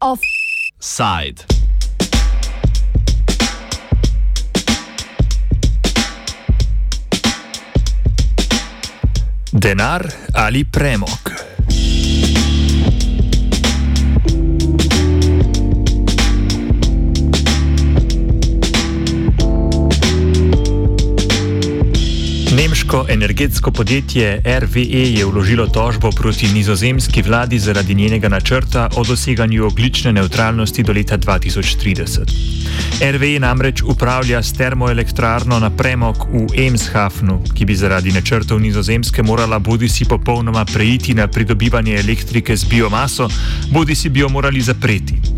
Offside. Denar ali premog. Energetsko podjetje RWE je vložilo tožbo proti nizozemski vladi zaradi njenega načrta o doseganju oglične neutralnosti do leta 2030. RWE namreč upravlja s termoelektrarno na premog v Emshafnu, ki bi zaradi načrtov nizozemske morala bodi si popolnoma preiti na pridobivanje elektrike z biomaso, bodi si bi jo morali zapreti.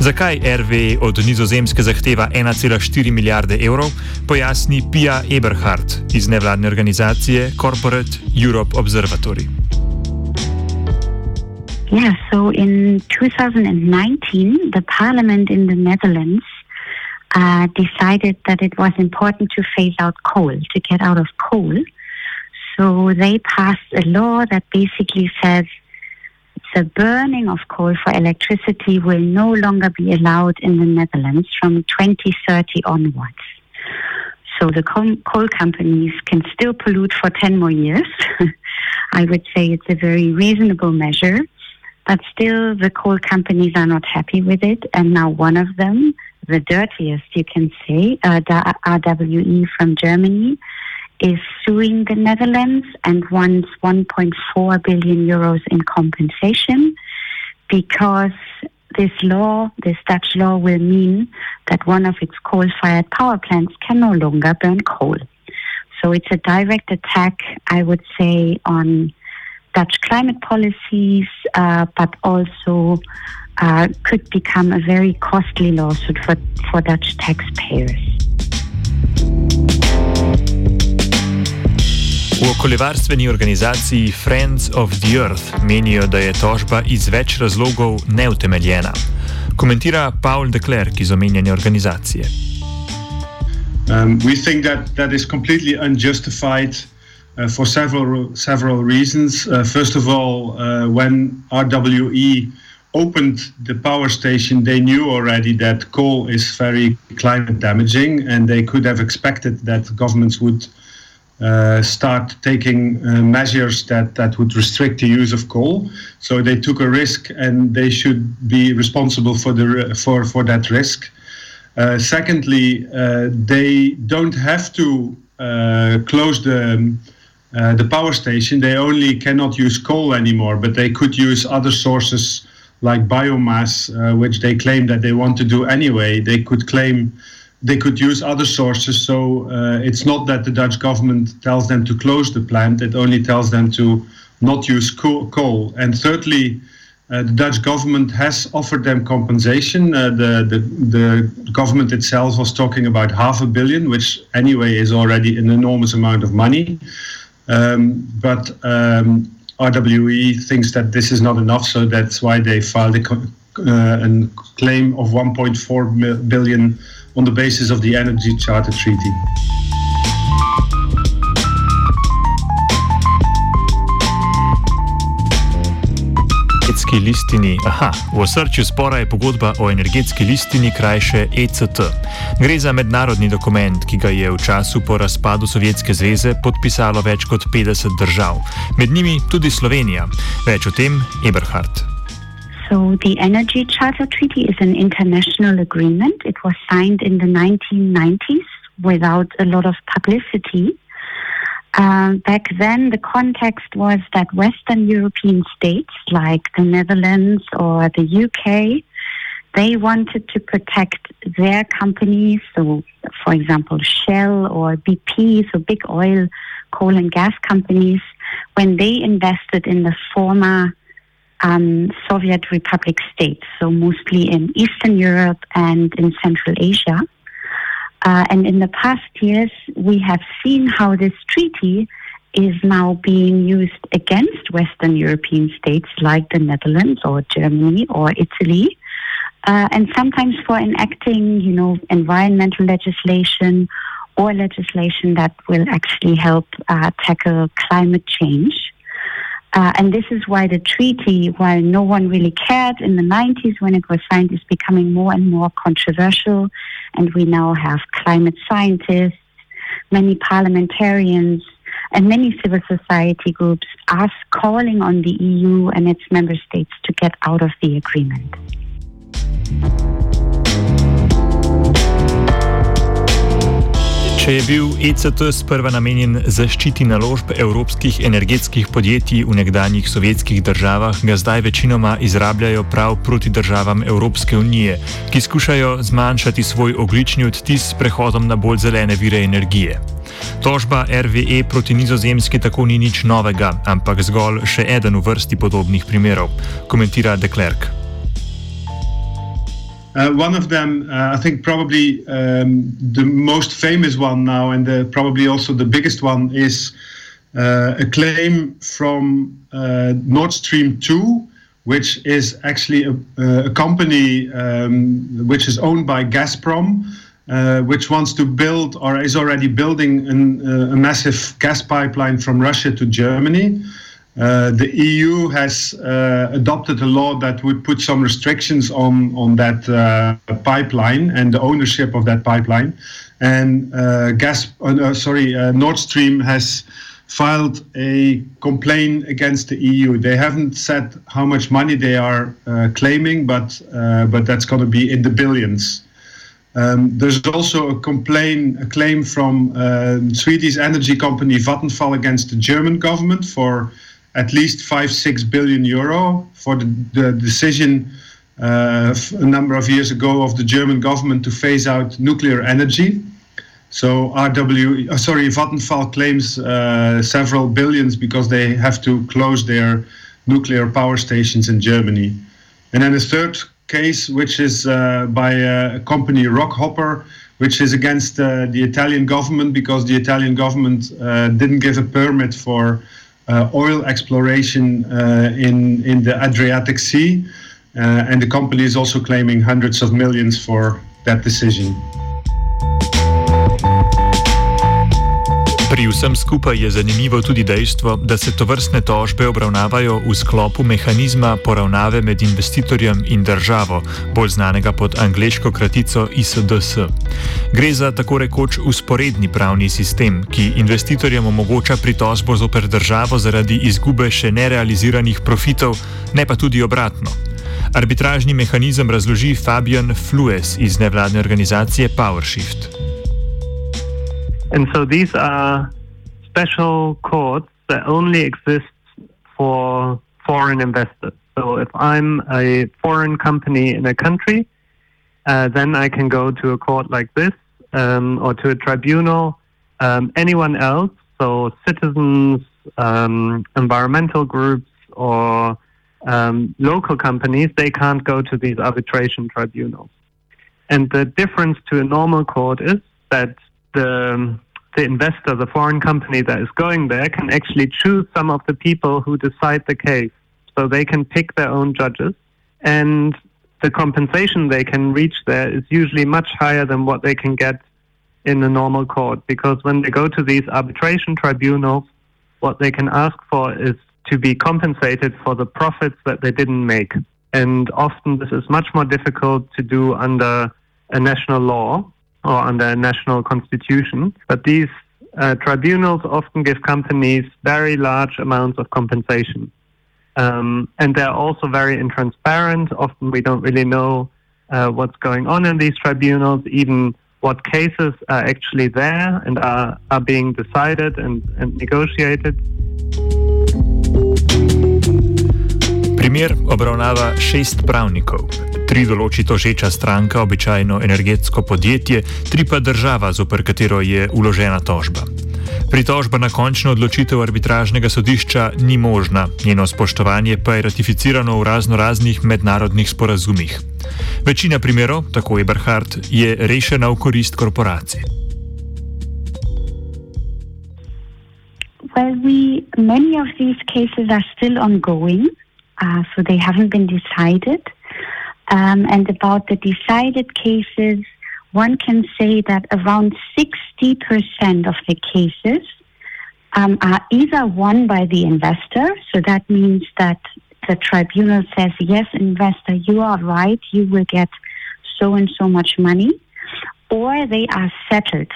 Zakaj RV od nizozemske zahteva 1,4 milijarde evrov, pojasni Pia Eberhardt iz nevladne organizacije Corporate Europe Observatory. Yeah, so in 2019, the parliament in the Netherlands uh, decided that it was important to phase out coal, to get out of coal. So they passed a law that basically says the burning of coal for electricity will no longer be allowed in the Netherlands from 2030 onwards. So the coal companies can still pollute for 10 more years. I would say it's a very reasonable measure, but still the coal companies are not happy with it. And now one of them, the dirtiest, you can say, uh, RWE from Germany, is suing the Netherlands and wants 1.4 billion euros in compensation because this law, this Dutch law, will mean that one of its coal fired power plants can no longer burn coal. So it's a direct attack, I would say, on Dutch climate policies, uh, but also uh, could become a very costly lawsuit for, for Dutch taxpayers. V okoljevarstveni organizaciji Friends of the Earth menijo, da je tožba iz več razlogov neutemeljena. Komentira Paul de Clerck iz omenjene organizacije. Um, we think that that is completely unjustified uh, for several several reasons. Uh, first of all, uh, when RWE opened the power station, they knew already that coal is very climate damaging, and they could have expected that governments would uh, start taking uh, measures that, that would restrict the use of coal. So they took a risk, and they should be responsible for the for for that risk. Uh, secondly, uh, they don't have to uh, close the uh, the power station. They only cannot use coal anymore, but they could use other sources like biomass, which they claim that they want to do anyway. They could claim they could use other sources. So uh, it's not that the Dutch government tells them to close the plant; it only tells them to not use coal. And thirdly, uh, the Dutch government has offered them compensation. Uh, the, the the government itself was talking about half a billion, which anyway is already an enormous amount of money. Um, but um, RWE thinks that this is not enough, so that's why they filed a, uh, a claim of 1.4 billion on the basis of the Energy Charter Treaty. Energetski listini, aha, v osrčju spora je pogodba o energetski listini, krajše ECT. Gre za mednarodni dokument, ki ga je v času po razpadu Sovjetske zveze podpisalo več kot 50 držav, med njimi tudi Slovenija. Več o tem Eberhard. So, the Energy Charter Treaty is an international agreement. It was signed in the 1990s without a lot of publicity. Um, back then, the context was that Western European states like the Netherlands or the UK, they wanted to protect their companies. So, for example, Shell or BP, so big oil, coal, and gas companies, when they invested in the former um, Soviet Republic states, so mostly in Eastern Europe and in Central Asia. Uh, and in the past years, we have seen how this treaty is now being used against Western European states like the Netherlands or Germany or Italy. Uh, and sometimes for enacting, you know, environmental legislation or legislation that will actually help uh, tackle climate change. Uh, and this is why the treaty, while no one really cared in the 90s when it was signed, is becoming more and more controversial. And we now have climate scientists, many parliamentarians, and many civil society groups are calling on the EU and its member states to get out of the agreement. Če je bil ECT sprva namenjen zaščiti naložb evropskih energetskih podjetij v nekdanjih sovjetskih državah, ga zdaj večinoma izrabljajo prav proti državam Evropske unije, ki skušajo zmanjšati svoj oglični odtis s prehodom na bolj zelene vire energije. Tožba RVE proti nizozemski tako ni nič novega, ampak zgolj še eden v vrsti podobnih primerov, komentira De Klerk. Uh, one of them, uh, I think, probably um, the most famous one now, and the, probably also the biggest one, is uh, a claim from uh, Nord Stream 2, which is actually a, a company um, which is owned by Gazprom. Uh, which wants to build or is already building an, uh, a massive gas pipeline from Russia to Germany. Uh, the EU has uh, adopted a law that would put some restrictions on on that uh, pipeline and the ownership of that pipeline. And uh, gas, uh, sorry, Nord Stream has filed a complaint against the EU. They haven't said how much money they are claiming, but but that's going to be in the billions. Um, there's also a complaint, a claim from Swedish energy company Vattenfall against the German government for at least five, six billion euro for the, the decision uh, a number of years ago of the German government to phase out nuclear energy. So RW, uh, sorry, Vattenfall claims uh, several billions because they have to close their nuclear power stations in Germany. And then a third case, which is uh, by a company Rockhopper, which is against uh, the Italian government because the Italian government uh, didn't give a permit for uh, oil exploration uh, in in the Adriatic Sea, uh, and the company is also claiming hundreds of millions for that decision. Pri vsem skupaj je zanimivo tudi dejstvo, da se to vrstne tožbe obravnavajo v sklopu mehanizma poravnave med investitorjem in državo, bolj znanega pod angliško kratico ISDS. Gre za tako rekoč usporedni pravni sistem, ki investitorjem omogoča pritožbo zoper državo zaradi izgube še nerealiziranih profitov, ne pa tudi obratno. Arbitražni mehanizem razloži Fabian Flues iz nevladne organizacije PowerShift. And so these are special courts that only exist for foreign investors. So if I'm a foreign company in a country, uh, then I can go to a court like this um, or to a tribunal. Um, anyone else, so citizens, um, environmental groups, or um, local companies, they can't go to these arbitration tribunals. And the difference to a normal court is that the um, the investor, the foreign company that is going there, can actually choose some of the people who decide the case. So they can pick their own judges, and the compensation they can reach there is usually much higher than what they can get in a normal court. Because when they go to these arbitration tribunals, what they can ask for is to be compensated for the profits that they didn't make. And often this is much more difficult to do under a national law or under a national constitution. But these uh, tribunals often give companies very large amounts of compensation. Um, and they're also very intransparent. Often we don't really know uh, what's going on in these tribunals, even what cases are actually there and are, are being decided and, and negotiated. Primer obravnava šest pravnikov. Tri določi tožeča stranka, običajno energetsko podjetje, tri pa država, zoper katero je uložena tožba. Pritožba na končno odločitev arbitražnega sodišča ni možna, njeno spoštovanje pa je ratificirano v razno raznih mednarodnih sporazumih. Večina primerov, tako je Berhard, je rešena v korist korporacij. Well, we, many of these cases are still ongoing. Uh, so they haven't been decided. Um, and about the decided cases, one can say that around 60% of the cases um, are either won by the investor, so that means that the tribunal says, yes, investor, you are right, you will get so and so much money, or they are settled.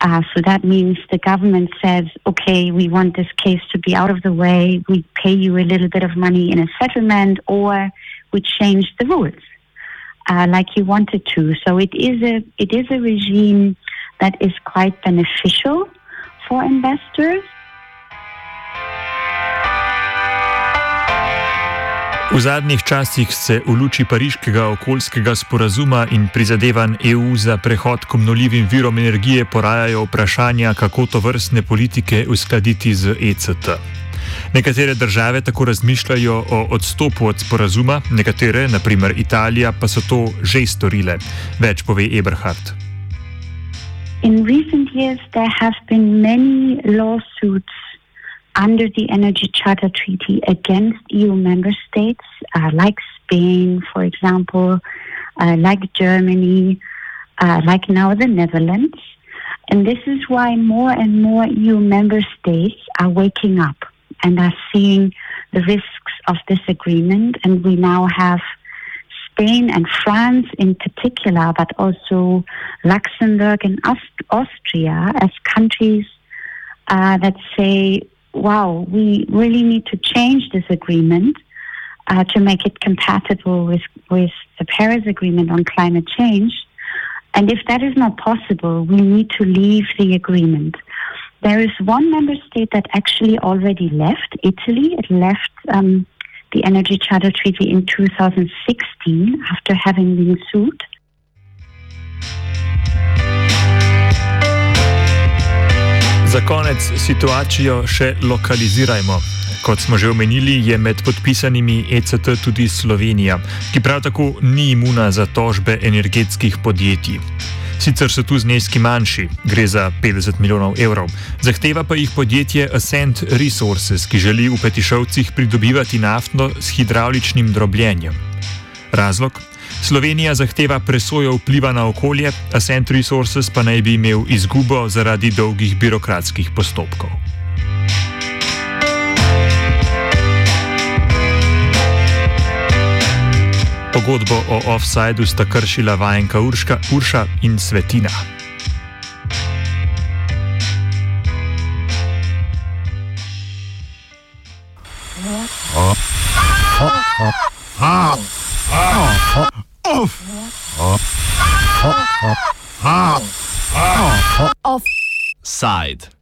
Uh, so that means the government says, okay, we want this case to be out of the way, we pay you a little bit of money in a settlement, or we change the rules uh, like you wanted to. So it is a it is a regime that is quite beneficial for investors. V zadnjih časih se v luči pariškega okoljskega sporazuma in prizadevanj EU za prehod k obnovljivim virom energije porajajo vprašanja, kako to vrstne politike uskladiti z ECT. Nekatere države tako razmišljajo o odstopu od sporazuma, nekatere, naprimer Italija, pa so to že storile. Več pove Eberhard. In recent years, there have been many lawsuits under the Energy Charter Treaty against EU member states, uh, like Spain, for example, uh, like Germany, uh, like now the Netherlands. And this is why more and more EU member states are waking up and are seeing the risks of this agreement. And we now have Spain and France in particular, but also Luxembourg and Aust- Austria as countries uh, that say, wow, we really need to change this agreement uh, to make it compatible with, with the Paris Agreement on climate change. And if that is not possible, we need to leave the agreement. There is one member state that actually already left, Italy. It left um, the Energy Charter Treaty in 2016 after having been sued. Za konec situacijo še lokalizirajmo. Kot smo že omenili, je med podpisanimi ECT tudi Slovenija, ki prav tako ni imuna za tožbe energetskih podjetij. Sicer so tu zneski manjši, gre za 50 milijonov evrov, zahteva pa jih podjetje Ascent Resources, ki želi v Petišovcih pridobivati naftno s hidravličnim drobljenjem. Razlog? Slovenija zahteva presojo vpliva na okolje, Ascent Resources pa naj bi imel izgubo zaradi dolgih birokratskih postopkov. Pogodbo o offsajdu sta kršila vajenka Urška, Urša in Svetina. Offside.